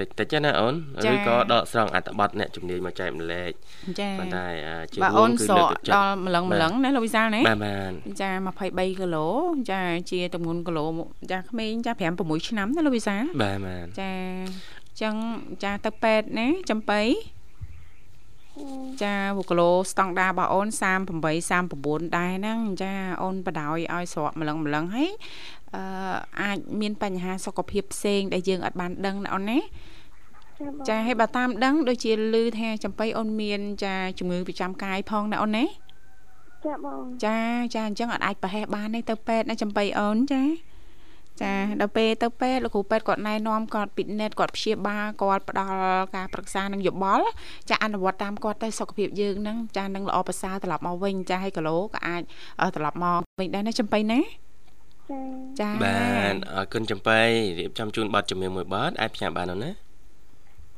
តិចតិចណាអូនឬក៏ដកស្រង់អត្ថបទអ្នកជំនាញមកចែកម្លែកចាប៉ុន្តែជារួមគឺលើកទឹកចិត្តដល់ម្លឹងម្លឹងណាលូវីសាណាបាទបាទចា23គីឡូចាជាទម្ងន់គីឡូចាក្មេងចា5 6ឆ្នាំណាលោកវិសាបាទបាទចាអញ្ចឹងចាទៅពេទ្យណាចំបៃចាគីឡូស្តង់ដារបស់អូន38 39ដែរហ្នឹងចាអូនបដ ாய் ឲ្យស្រកម្លឹងម្លឹងហើយអឺអាចមានបញ្ហាសុខភាពផ្សេងដែលយើងអត់បានដឹងណាអូនណាចាឲ្យបើតាមដឹងដូចជាឮថាចំបៃអូនមាន ចាជំងឺប្រចាំកាយផងណាអូនណា ចាបងចាចាអញ្ចឹងអត់អាចប្រហែសបានទេទៅពេទ្យណាចំបៃអូនចាចាដល់ពេលទៅពេទ្យលោកគ្រូពេទ្យគាត់ណែនាំគាត់ពិនិត្យគាត់ព្យាបាលគាត់ផ្ដល់ការប្រឹក្សានិងយោបល់ចាអនុវត្តតាមគាត់ទៅសុខភាពយើងហ្នឹងចានឹងល្អប្រសើរត្រឡប់មកវិញចាហើយគីឡូក៏អាចត្រឡប់មកវិញដែរណាចំបៃណាចាបាទអរគុណចំបៃរៀបចំជូនប័ណ្ណជំនឿមួយប័ណ្ណអាចផ្សាយបាននោះណា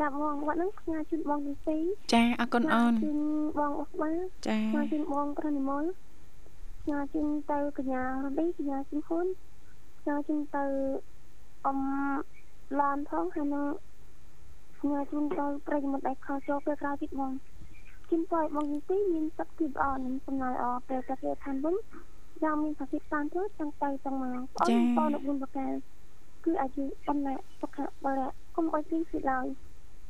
ចាប់បងគាត់នឹងផ្ញើជូនបងទីពីរចាអរគុណអូនជូនបងអស់បានចាផ្ញើជូនបងក្រនិមលផ្ញើជូនទៅកញ្ញារឌីកញ្ញាជូនហ៊ុនផ្ញើជូនទៅអ៊ំឡានផងហើយនឹងផ្ញើជូនទៅប្រិយមិត្តដែលខលចូលពេលក្រោយទៀតបងជូនទៅបងទីពីរមានទឹកភាពល្អនិងសំណើល្អពេលទៅគេឋានវិញយ៉ាងមានប្រសិទ្ធតាមទៅទាំងទៅទាំងមកអូនបងនៅបុនបកាគឺអាយុប៉ុណ្ណាសុខៈបរិគុំអុយពីស៊ីឡើយ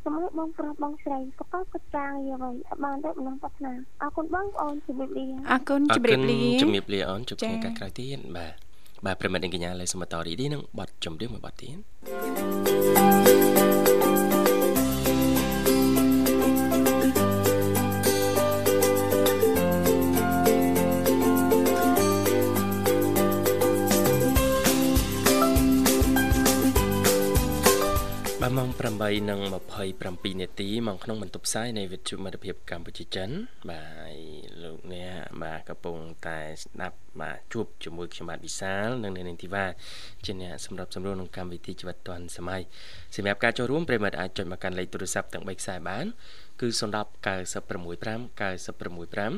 សម្រាប់បងប្រុសបងស្រីក៏កត់ការងារអ្វីបានតែបំណងប្រាថ្នាអរគុណបងប្អូនជំរាបលាអរគុណជំរាបលាជំរាបលាអូនជួបគ្នាកាក្រោយទៀតបាទបាទប្រិមិត្តនិងកញ្ញាលេខសមតរីនេះនឹងបတ်ជំរាបមួយបတ်ទៀត បាទម៉ោង8:27នាទីមកក្នុងបន្ទប់ផ្សាយនៃវិទ្យុមិត្តភាពកម្ពុជាចិន បាទលោកអ្នកបាទកំពុងតែស្ដាប់បាទជួបជាមួយខ្ញុំបាទវិសាលនិងអ្នកនាងធីវ៉ាជាអ្នកសម្រាប់សម្រួលក្នុងកម្មវិធីជីវិតឌွန်សម័យសម្រាប់ការចូលរួមប្រិមត្តអាចចុចមកកាន់លេខទូរស័ព្ទទាំង3ខ្សែបានគឺ010 965 965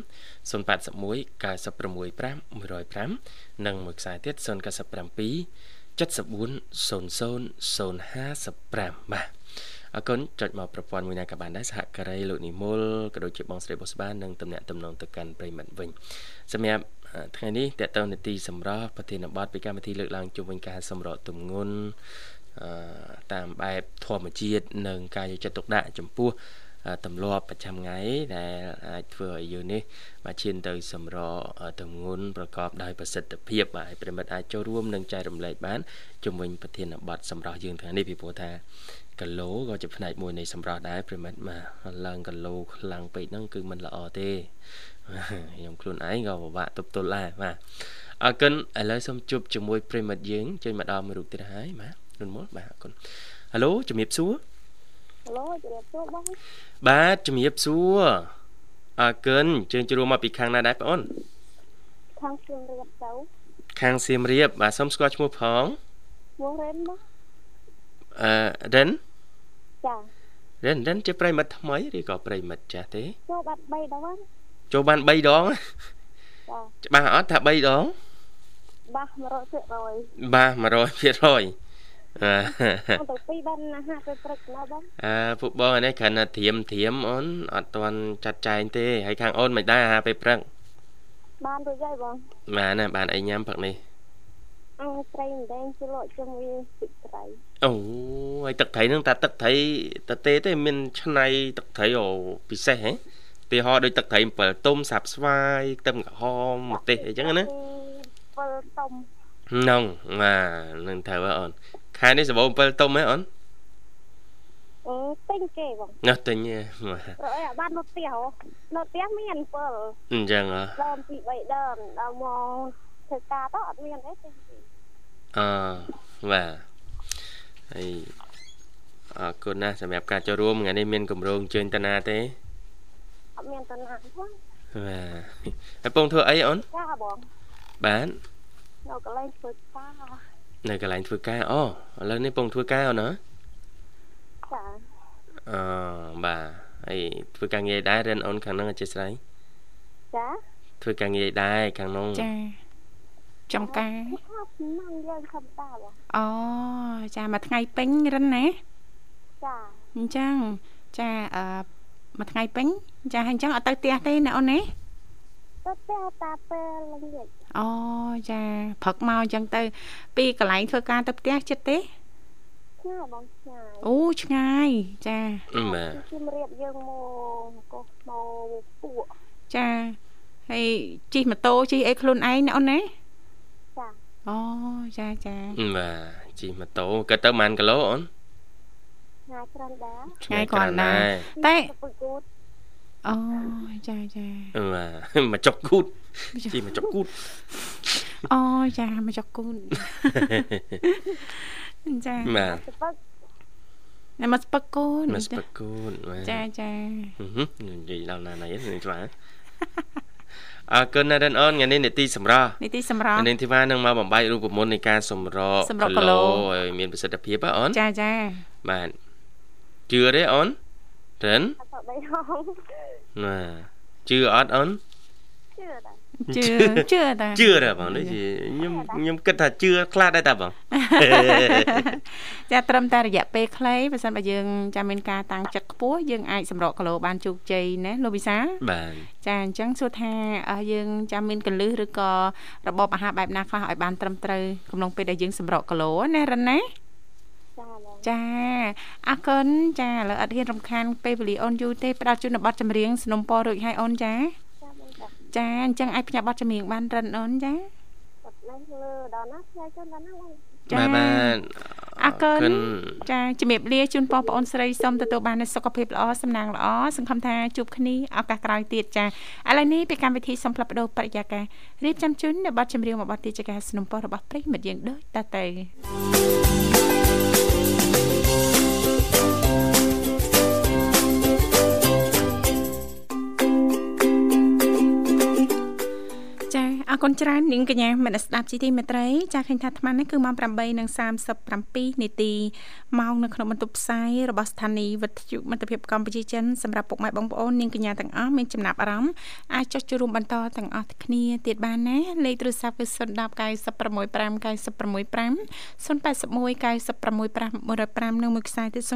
081 965 105និងមួយខ្សែទៀត097 740055បាទអរគុណចុចមកប្រព័ន្ធមួយណាក៏បានដែរសហការីលោកនិមលក៏ដូចជាបងស្រីបុស្បានឹងតំណាក់តំណងទៅកាន់ប្រិមិត្តវិញសម្រាប់ថ្ងៃនេះតេតតនីតិសម្រាប់ប្រធានបទពីកម្មវិធីលើកឡើងជុំវិញការសម្រកទំងន់តាមបែបធម្មជាតិនិងការយកចិត្តទុកដាក់ចំពោះ ទម្លាប់ប្រចាំថ្ងៃដែលអាចធ្វើឲ្យយើងនេះបាទឈានទៅសម្រទម្ងន់ប្រកបដោយប្រសិទ្ធភាពបាទប្រិមិត្តអាចចូលរួមនិងចែករំលែកបានជំវិញប្រធានបទសម្រាប់យើងថ្ងៃនេះពីព្រោះថាគីឡូក៏ជាផ្នែកមួយនៃសម្រាប់ដែរប្រិមិត្តបាទឡើងគីឡូខ្លាំងពេកហ្នឹងគឺមិនល្អទេខ្ញុំខ្លួនឯងក៏ពិបាកទប់ទល់ដែរបាទអរគុណឥឡូវសូមជួបជាមួយប្រិមិត្តយើងចេញមកដល់មួយរូបទៀតហើយបាទនុនមុលបាទអរគុណហៅជំរាបសួរ ឡូជំរាបសួរបងបាទជំរាបសួរអើកិនជើងជួមកពីខាងណាដែរបងអូនខាងសៀមរាបទៅខាងសៀមរាបបាទសុំស្គាល់ឈ្មោះផងឈ្មោះរ៉ិនបងអឺរ៉ិនចារ៉ិនរ៉ិនជាប្រិមិត្តថ្មីឬក៏ប្រិមិត្តចាស់ទេចូលបាន3ដងចូលបាន3ដងចាច្បាស់អត់ថា3ដងបាស100%បាស100%ទៅ ពីបានណាស់ទៅព្រឹកណាបងអើពួកបងនេះគ្រាន់តែធៀមធៀមអូនអត់ទាន់ចាត់ចែងទេហើយខាងអូនមិនដែរអាហារពេលព្រឹកបានរួចហើយបងបានណាបានអីញ៉ាំព្រឹកនេះអង្ត្រីម្ដងជលក់ជាមួយទឹកត្រីអូហើយទឹកត្រីនឹងតាទឹកត្រីតទេទេមានឆ្នៃទឹកត្រីអូពិសេសហ៎ពីហោដូចទឹកត្រី7ទុំសាប់ស្វាយខ្ទឹមក្រហមម្ទេសអីចឹងណា7ទុំហ្នឹងបាទនឹងត្រូវអូន ខែនេះសបោ7ទុំហ៎អូនអូទិញគេបងណាទិញហ៎ប្រអីបាននៅផ្ទះនៅផ្ទះមាន7អញ្ចឹងហ៎ដើមពី3ដើមដល់មកធ្វើការទៅអត់មានទេទិញគេអឺបាទហើយអរគុណណាស់សម្រាប់ការចូលរួមថ្ងៃនេះមានកម្រងជើញតាណាទេអត់មានតាណាទេបងបាទហើយពងធ្វើអីអូនចាបងបាទនៅកន្លែងធ្វើការ នៅកន្លែងធ្វើការអូឥឡូវនេះពងធ្វើការអូនណាចាអឺបាទហើយធ្វើការងារដែររិនអូនខាងនោះអធិស្ឋានចាធ្វើការងារដែរខាងនោះចាចំការហ្នឹងយើងធម្មតាបងអូចាមួយថ្ងៃពេញរិនណាចាអញ្ចឹងចាអឺមួយថ្ងៃពេញចាហើយអញ្ចឹងអត់ទៅផ្ទះទេណាអូនណាទៅផ្ទះតាពេលល្ងាច អូចាព្រឹកមកអញ្ចឹងទៅ ពីកន្លែងធ្វើការទៅផ្ទះចិត្តទេឆ្ងាយបងឆ្ងាយអូឆ្ងាយចាបាទជំរាបយើងមកកោះមកពួកចាហើយជិះម៉ូតូជិះអីខ្លួនឯងណាអូនណាចាអូចាចាបាទជិះម៉ូតូគិតទៅប៉ុន្មានគីឡូអូនឆ្ងាយច្រើនដែរឆ្ងាយគ្រាន់ដែរតែអូចាចាបាទមកចុកគូត ជីមកចុកគូតអូចាមកចុកគូនចាបាទណាមកស្ពឹកគូនមកស្ពឹកគូនចាចានិយាយដល់ណាណៃនេះច្បាស់អរគុណណាស់រិនអូនថ្ងៃនេះនីតិសម្រាប់នីតិសម្រាប់នាងធីវ៉ានឹងមកបំបីរូបមន្តនៃការសម្រកគីឡូឲ្យមានប្រសិទ្ធភាពអូនចាចាបាទជឿទេអូនរិនណាជឿអត់អូន ជឿដែរជឿជឿតាជឿដែរបងដូចខ្ញុំខ្ញុំគិតថាជឿខ្លះដែរតាបងចាត្រឹមតែរយៈពេលខ្លីបើសិនបើយើងចាំមានការតាំងចិត្តខ្ពស់យើងអាចសម្រកគីឡូបានជោគជ័យណាលោកវិសាបាទចាអញ្ចឹងសួរថាយើងចាំមានកលឹះឬក៏របបអាហារបែបណាខ្លះឲ្យបានត្រឹមត្រូវកំឡុងពេលដែលយើងសម្រកគីឡូណារិនណាចាអរគុណចាឥឡូវអត់ហ៊ានរំខានពេលវេលាអូនយូរទេផ្ដល់ជូនប័ណ្ណចម្រៀងสนុំពររួចហើយអូនចា ចាអញ្ចឹងអាចផ្ញើប័ណ្ណចម្រៀងបានរិនអូនចាប័ណ្ណនេះលើដល់ណាផ្ញើជូនដល់ណាចាបាទអរគុណចាជំរាបលាជូនបងប្អូនស្រីសូមទទួលបានសុខភាពល្អសំណាងល្អសង្ឃឹមថាជួបគ្នាឱកាសក្រោយទៀតចាឥឡូវនេះពីកម្មវិធីសូមផ្លាប់បដោបរិយាកាសរៀបចំជូននៅប័ណ្ណចម្រៀងមួយប័ណ្ណទៀតជាការสนับสนุนរបស់ប្រិយមិត្តយើងដូចតទៅ អរគុណច្រើននាងកញ្ញាមនស្ដាប់ជីទីមេត្រីចាឃើញថាអាត្មានេះគឺម៉ោង8:37នាទីម៉ោងនៅក្នុងបន្ទប់ផ្សាយរបស់ស្ថានីយ៍វិទ្យុមិត្តភាពកម្ពុជាចិនសម្រាប់ពុកម៉ែបងប្អូននាងកញ្ញាទាំងអស់មានចំណាប់អារម្មណ៍អាចចុចចូលរួមបន្តទាំងអស់គ្នាទៀតបានណាលេខទូរស័ព្ទគឺ010 965 965 081 965 105និងមួយខ្សែទៀត097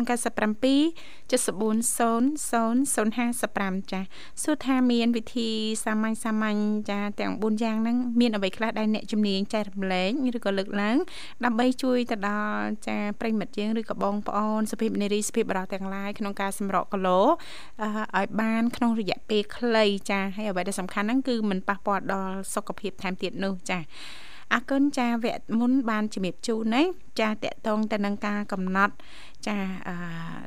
7400055ចាសួរថាមាន វិធីសាមញ្ញសាមញ្ញចាទាំង4យ៉ាងហ្នឹងមានអ្វីខ្លះដែលអ្នកជំនាញចែករំលែកឬក៏លើកឡើងដើម្បីជួយទៅដល់ចាប្រិមិត្តយើងឬក៏បងប្អូនសុភាពនារីសុភាពបរោះទាំងឡាយក្នុងការសម្រកគីឡូឲ្យបានក្នុងរយៈពេលខ្លីចាហើយអ្វីដែលសំខាន់ហ្នឹងគឺមិនប៉ះពាល់ដល់សុខភាពថែមទៀតនោះចាអរគុណចាវគ្គមុនបានជំរាបជូនណាចាតកតងទៅនឹងការកំណត់ចា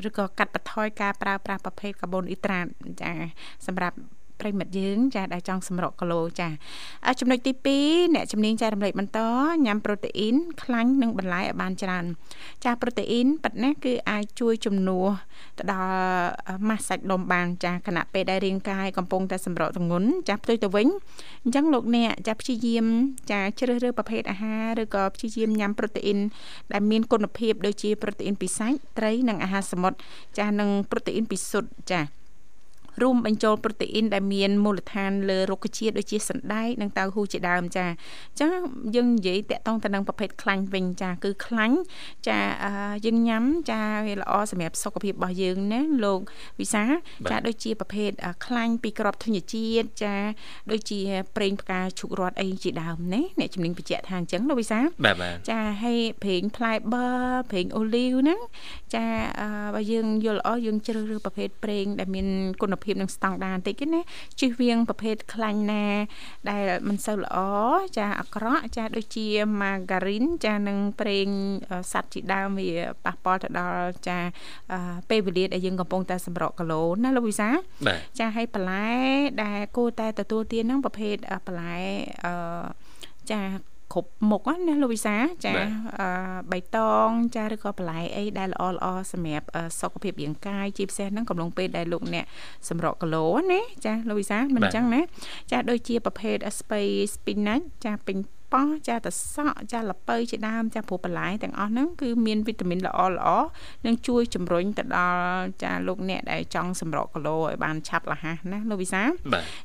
ឬក៏កាត់បន្ថយការប្រើប្រាស់ប្រភេទកាបូនអ៊ីដ្រាតចាសម្រាប់ ប្រិមិត្តយើងចាដែលចង់សម្រកគីឡូចាចំណុចទី2អ្នកជំនាញចែករំលែកបន្តញ៉ាំប្រូតេអ៊ីនខ្លាញ់និងបន្លែឲ្យបានច្រើន ចាប្រូតេអ៊ីនប៉ិតណាគឺអាចជួយជំនួសទៅដល់ម៉ាស់សាច់ដុំបានចាខណៈពេលដែលរាងកាយកំពុងតែសម្រកទម្ងន់ចាផ្ទុយទៅវិញអញ្ចឹងលោកអ្នកចាព្យាយាមចាជ្រើសរើសប្រភេទអាហារឬក៏ព្យាយាមញ៉ាំប្រូតេអ៊ីនដែលមានគុណភាពដូចជាប្រូតេអ៊ីនពីសាច់ត្រីនិងអាហារសមុទ្រចានិងប្រូតេអ៊ីនពីស៊ុតចា រួមបញ្ចូលប្រូតេអ៊ីនដែលមានមូលដ្ឋានលើរុក្ខជាតិដូចជាសណ្ដែកនិងតៅហ៊ូជាដើមចាអញ្ចឹងយើងនិយាយតាក់ទងទៅនឹងប្រភេទខ្លាញ់វិញចាគឺខ្លាញ់ចាយើងញ៉ាំចាវាល្អសម្រាប់សុខភាពរបស់យើងណាលោកវិសាចាដូចជាប្រភេទខ្លាញ់ពីក្របធញ្ញជាតិចាដូចជាប្រេងផ្កាឈូករត់អីជាដើមណាអ្នកជំនាញបញ្ជាក់ថាអញ្ចឹងលោកវិសាចាហើយប្រេងផ្លែបឺប្រេងអូលីវហ្នឹងចាបើយើងយល់ល្អយើងជ្រើសរើសប្រភេទប្រេងដែលមានគុណភាពនិងស្តង់ដារបន្តិចណាជិះវៀងប្រភេទខ្លាញ់ណា ដែលមិនសូវល្អចាអាក្រក់ចាដូចជា margarine ចានឹងប្រេងសត្វជាដើមវាប៉ះពាល់ទៅដល់ចាពេលវេលាដែលយើងកំពុងតែសម្រកគីឡូណាលោកវិសាចាឲ្យបន្លែដែលគួរតែទទួលទានហ្នឹងប្រភេទបន្លែអឺចា គ្រប់មុខណាលោកវិសាចាបៃតងចាឬក៏បន្លែអីដែលល្អល្អសម្រាប់សុខភាពរាងកាយជាពិសេសហ្នឹងកំឡុងពេលដែលលោកអ្នកសម្រកគីឡូណាចាលោកវិសាមិនអញ្ចឹងណាចាដូចជាប្រភេទស្ពៃ spinach ចាពេញ ប៉ោះចាតសក់ចាលពៅជាដើមចាព្រោះបន្លែទាំងអស់ហ្នឹងគឺមានវីតាមីនល្អល្អនឹងជួយជំរុញទៅដល់ចាលោកអ្នកដែលចង់សម្រកគីឡូឲ្យបានឆាប់រហ័សណាលោកវិសា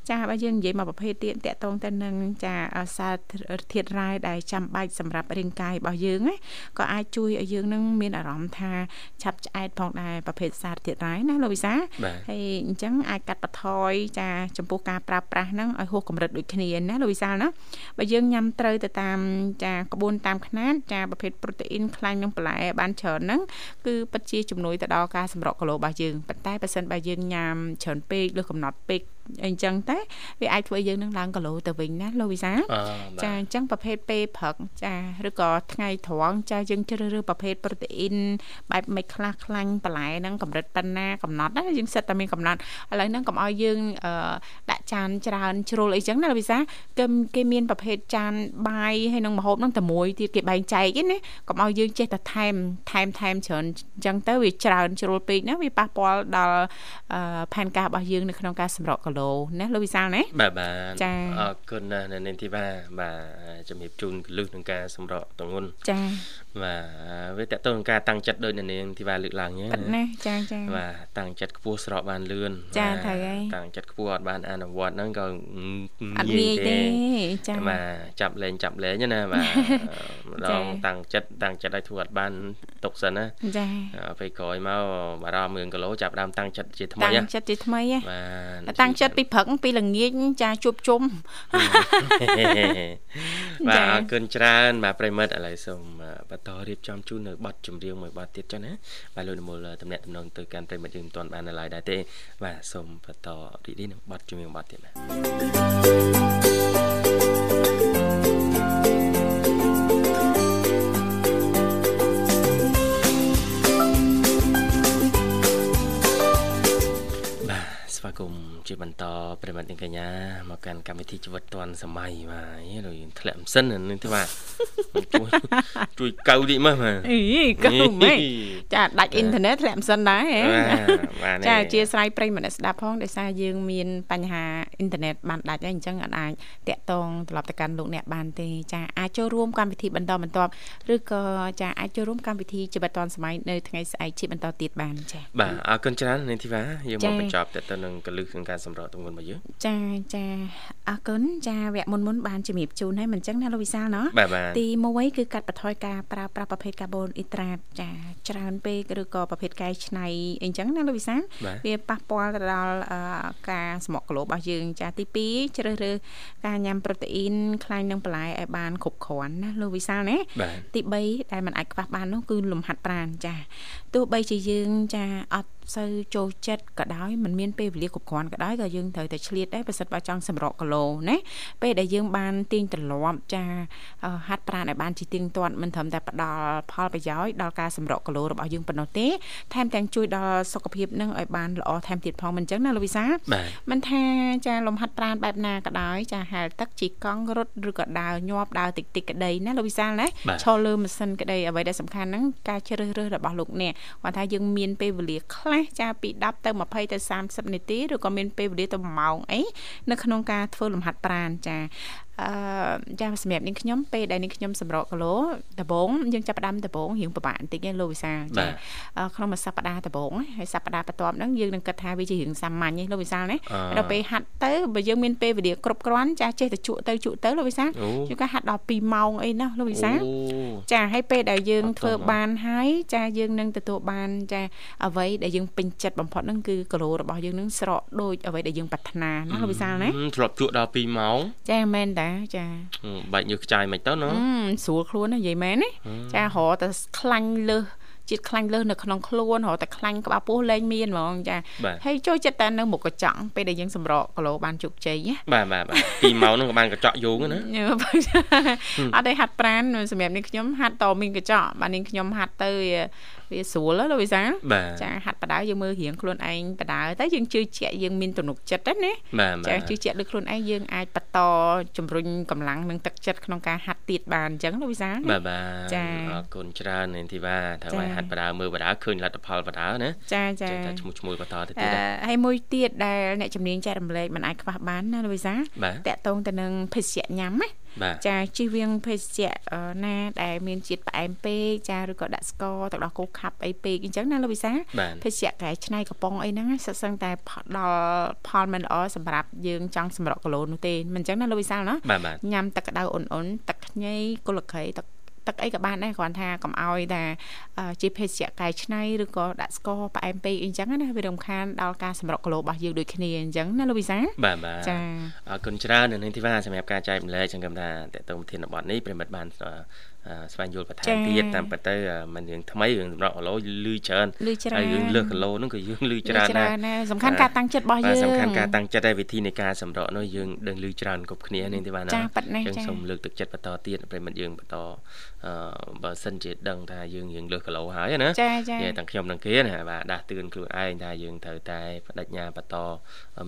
ចាបើយើងនិយាយមកប្រភេទទៀតតកតងទៅនឹងចាសារធាតុរ៉ែដែលចាំបាច់សម្រាប់រាងកាយរបស់យើងណាក៏អាចជួយឲ្យយើងនឹងមានអារម្មណ៍ថាឆាប់ឆ្អែតផងដែរប្រភេទសារធាតុរ៉ែណាលោកវិសាហើយអញ្ចឹងអាចកាត់បន្ថយចាចំពោះការប្រើប្រាស់ហ្នឹងឲ្យហួសកម្រិតដូចគ្នាណាលោកវិសាណាបើយើងញ៉ាំត្រូវទៅតាមចាក្បួនតាមຂ្នាតចាប្រភេទប្រូតេអ៊ីនខ្លាញ់និងបន្លែបានច្រើនហ្នឹងគឺពិតជាជំនួយទៅដល់ការសម្រកគីឡូរបស់យើងប៉ុន្តែបើសិនបើយើងញ៉ាំច្រើនពេកលើកំណត់ពេក អញ្ចឹងតែវាអាចធ្វើយើងនឹងឡើងគីឡូទៅវិញណាលោកវិសាចាអញ្ចឹងប្រភេទពេលព្រឹកចាឬក៏ថ្ងៃត្រង់ចាយើងជ្រើសរើសប្រភេទប្រូតេអ៊ីនបែបមិនខ្លះខ្លាញ់បន្លែហ្នឹងកម្រិតប៉ុណ្ណាកំណត់ណាយើងសិតតែមានកំណត់ឥឡូវហ្នឹងកុំឲ្យយើងដាក់ចានច្រើនជ្រុលអីចឹងណាលោកវិសាគេគេមានប្រភេទចានបាយហើយនឹងម្ហូបហ្នឹងតែមួយទៀតគេបែងចែកឯណាកុំឲ្យយើងចេះតែថែមថែមថែមច្រើនអញ្ចឹងទៅវាច្រើនជ្រុលពេកណាវាប៉ះពាល់ដល់ផែនការរបស់យើងនៅក្នុងការសម្រកគីឡូណាលោកវិសាលណាបាទបាទចាអរគុណណាស់នៅនាងធីវ៉ាបាទជំរាបជូនកលឹះក្នុងការសម្រកទងន់ចាបាទវាតកតទៅនឹងការតាំងចិត្តដោយនាងធីវ៉ាលើកឡើងហ្នឹងណាចាចាបាទតាំងចិត្តខ្ពស់ស្រកបានលឿនចាត្រូវហើយតាំងចិត្តខ្ពស់អត់បានអនុវត្តហ្នឹងក៏អត់ងាយទេចាបាទចាប់លេងចាប់លេងណាបាទម្ដងតាំងចិត្តតាំងចិត្តឲ្យធ្វើអត់បានទុកសិនណាចាពេលក្រោយមកបារម្ភ1គីឡូចាប់ដើមតាំងចិត្តជាថ្មីតាំងចិត្តជាថ្មីបាទតាំងចិត្តពីព្រឹកពីល្ងាចចាជួបជុំបាទអរគុណច្រើនបាទប្រិមិត្តឥឡូវសូមបន្តរៀបចំជូននៅប័ណ្ណចម្រៀងមួយប័ណ្ណទៀតចុះណាបាទលោកនិមលតំណាក់តំណងទៅកាន់ប្រិមិត្តយើងមិនទាន់បាននៅឡើយដែរទេបាទសូមបន្តរីករាយនឹងប័ណ្ណចម្រៀងប័ណ្ណទៀតបាទស្វាគមន៍ ជាបន្តប្រិមត្តនាងកញ្ញាមកកាន់កម្មវិធីជីវិតឌွန်សម័យបាទដូចធ្លាក់ម៉ាស៊ីននឹងទេបាទជួយជួយកៅតិចមើលបាទអីកៅម៉េចចាដាច់អ៊ីនធឺណិតធ្លាក់ម៉ាស៊ីនដែរចាអធិស្ឋានប្រិមត្តស្ដាប់ផងដោយសារយើងមានបញ្ហាអ៊ីនធឺណិតបានដាច់ហើយអញ្ចឹងអាចតាក់ទងត្រឡប់ទៅកាន់លោកអ្នកបានទេចាអាចចូលរួមកម្មវិធីបន្តបន្ទាប់ឬក៏ចាអាចចូលរួមកម្មវិធីជីវិតឌွန်សម័យនៅថ្ងៃស្អែកជាបន្តទៀតបានចាបាទអរគុណច្រើននាងធីវ៉ាយើងមកបញ្ចប់តទៅនឹងកលឹះក្នុងការសម្រាប់ទង្វើរបស់យើងចាចាអរគុណចាវគ្គមុនមុនបានជំរាបជូនហើយមិនចឹងណាលោកវិសាលណោះទី1គឺកាត់បន្ថយការប្រើប្រាស់ប្រភេទកាបូនអ៊ីត្រាតចាច្រើនពេកឬក៏ប្រភេទកែច្នៃអីចឹងណាលោកវិសាលវាប៉ះពាល់ទៅដល់ការស្មុកគីឡូរបស់យើង ចាទី2ជ្រើសរើសការញ៉ាំប្រូតេអ៊ីនខ្លាញ់នឹងបន្លែឲ្យបានគ្រប់គ្រាន់ណាលោកវិសាលណាទី3ដែលมันអាចខ្វះបាននោះគឺលំហាត់ប្រាណចាទោះបីជាយើងចាអត់ សូវចូលចិត្តក៏ដោយมันមានពេលវេលាគ្រប់គ្រាន់ក៏ដោយក៏យើងត្រូវតែឆ្លៀតដែរបើសិនបើចង់សម្រកគីឡូណាពេលដែលយើងបានទាញទម្លាប់ចាហាត់ប្រាណឲ្យបានជាទៀងទាត់មិនត្រឹមតែផ្ដល់ផលប្រយោជន៍ដល់ការសម្រកគីឡូរបស់យើងប៉ុណ្ណោះទេថែមទាំងជួយដល់សុខភាពនឹងឲ្យបានល្អថែមទៀតផងមិនអញ្ចឹងណាលោកវិសាមិនថាចាលំហាត់ប្រាណបែបណាក៏ដោយចាហែលទឹកជីកង់រត់ឬក៏ដើរញាប់ដើរតិចតិចក្តីណាលោកវិសាលណាឈរលើម៉ាស៊ីនក្តីអ្វីដែលសំខាន់ហ្នឹងការជ្រើសរើសរបស់លោកអ្នកគាត់ថាយើងមានពេលវេលាខ្លះចាពី10ទៅ20ទៅ30នាទីឬក៏មានពេលវេលាទៅ1ម៉ោងអីនៅក្នុងការធ្វើលំហាត់ប្រាណចា អឺចាសម្រាប់នាងខ្ញុំពេលដែលនាងខ្ញុំសម្រកគីឡូដបងយើងចាប់ផ្ដើមដបងរៀងពិបាកបន្តិចឯងលោកវិសាចាក្នុងមួយសប្តាហ៍ដបងហើយសប្តាហ៍បន្ទាប់ហ្នឹងយើងនឹងគិតថាវាជារឿងសាមញ្ញឯងលោកវិសាណាដល់ពេលហាត់ទៅបើយើងមានពេលវេលាគ្រប់គ្រាន់ចាចេះតែជក់ទៅជក់ទៅលោកវិសាជួនកាលហាត់ដល់2ម៉ោងអីណាលោកវិសាចាហើយពេលដែលយើងធ្វើបានហើយចាយើងនឹងទទួលបានចាអ្វីដែលយើងពេញចិត្តបំផុតហ្នឹងគឺគីឡូរបស់យើងនឹងស្រកដូចអ្វីដែលយើងប្រាថ្នាណាលោកវិសាណាធ្លាប់ជក់ដល់2ម៉ោងចាមែនតាចាបាច់ញើសខ្ចាយមិនទៅណាស្រួលខ្លួនណានិយាយមែនណាចារហតែខ្លាញ់លើសជាតិខ្លាញ់លើសនៅក្នុងខ្លួនរហតែខ្លាញ់ក្បាលពោះលែងមានហ្មងចាហើយចូលចិត្តតែនៅមុខកញ្ចក់ពេលដែលយើងសម្រកគីឡូបានជោគជ័យណាបាទបាទបាទ2ម៉ោងហ្នឹងក៏បានកញ្ចក់យូរណាអត់ទេហាត់ប្រានសម្រាប់នាងខ្ញុំហាត់តមានកញ្ចក់បាទនាងខ្ញុំហាត់ទៅ វាស្រួលលោកវិសាចាហាត់បដៅយើងមើលរៀងខ្លួនឯងបដៅតែយើងជឿជាក់យើងមានទំនុកចិត្តណាចាជឿជាក់លើខ្លួនឯងយើងអាចបន្តជំរុញកម្លាំងនិងទឹកចិត្តក្នុងការហាត់ទៀតបានអញ្ចឹងលោកវិសាបាទបាទចាអរគុណច្រើននាងធីវ៉ាថាឲ្យហាត់បដៅមើលបដៅឃើញលទ្ធផលបដៅណាចាចាតែឈ្មោះឈ្មោះបន្តទៅទៀតហើយមួយទៀតដែលអ្នកជំនាញចែករំលែកមិនអាចខ្វះបានណាលោកវិសាតកតងទៅនឹងភេសជ្ជៈញ៉ាំណា ចាជិះវៀងភេសជ្ជៈណាដែលមានជាតិផ្អែមពេកចាឬក៏ដាក់ស្ករទឹកដោះគោខាប់អីពេកអញ្ចឹងណាលោកវិសាភេសជ្ជៈកែច្នៃកំប៉ុងអីហ្នឹងសិតសឹងតែដល់ផលមិនល្អសម្រាប់យើងចង់សម្រក់គីឡូនោះទេមិនអញ្ចឹងណាលោកវិសាណាញ៉ាំទឹកក្តៅអ៊ុនអ៊ុនទឹកខ្ញីគល់ក្រៃទឹក ទឹកអីក៏បានដែរគ្រាន់ថាកុំឲ្យតែជាភេសជ្ជៈកែច្នៃឬក៏ដាក់ស្ករផ្អែមពេកអីចឹងណាវារំខានដល់ការសម្រក់គីឡូរបស់យើងដូចគ្នាអញ្ចឹងណាលោកវិសាបាទបាទចាអរគុណច្រើននៅនឹងធីវ៉ាសម្រាប់ការចែកម្លែកចឹងគំថាតើតើធានបត់នេះប្រិមិត្តបាន ស្វែងយល់បន្ថែមទៀតតាមពិតទៅមិនរឿងថ្មីរឿងសម្រាប់គីឡូលឺច្រើនលឺច្រើនហើយរឿងលើសគីឡូហ្នឹងក៏យើងលឺច្រើនដែរសំខាន់ការតាំងចិត្តរបស់យើងសំខាន់ការតាំងចិត្តហើយវិធីនៃការសម្រក់នោះយើងដឹងលឺច្រើនគ្រប់គ្នានេះទេបាទណាចឹងសូមលើកទឹកចិត្តបន្តទៀតប្រិមិត្តយើងបន្តអឺបើសិនជាដឹងថាយើងយើងលើសគីឡូហើយណាចាចាទាំងខ្ញុំទាំងគេណាបាទដាស់តឿនខ្លួនឯងថាយើងត្រូវតែបដិញ្ញាបន្ត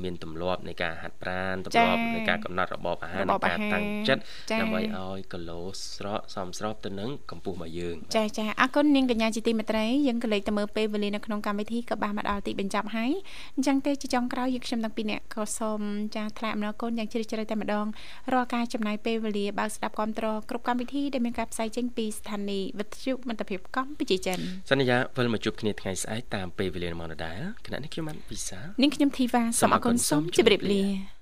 មានទម្លាប់នៃការហាត់ប្រាណទម្លាប់នៃការកំណត់របបអាហារនៃការតាំងចិត្តដើម្បីឲ្យគីឡូស្រកសមស្របទៅនឹងកម្ពស់របស់យើងចាចាអរគុណនាងកញ្ញាជាទីមេត្រីយើងក៏លេចទៅមើលពេលវេលានៅក្នុងកម្មវិធីក៏បានមកដល់ទីបញ្ចប់ហើយអញ្ចឹងទេជាចុងក្រោយយើងខ្ញុំទាំងពីរនាក់ក៏សូមចាថ្លែងអំណរគុណយ៉ាងជ្រាលជ្រៅតែម្ដងរាល់ការចំណាយពេលវេលាបើកស្ដាប់គ្រប់ត្រគ្រប់កម្មវិធីដែលមានការផ្សាយចេញពីស្ថានីយ៍វិទ្យុមិត្តភាពកម្ពុជាចិនសន្យាវិលមកជួបគ្នាថ្ងៃស្អែកតាមពេលវេលាម៉ោងដដែលគណៈនេះខ្ញុំបានពិសានាងខ្ញុំធីវ៉ាសូមអរគុណសូមជម្រាបលា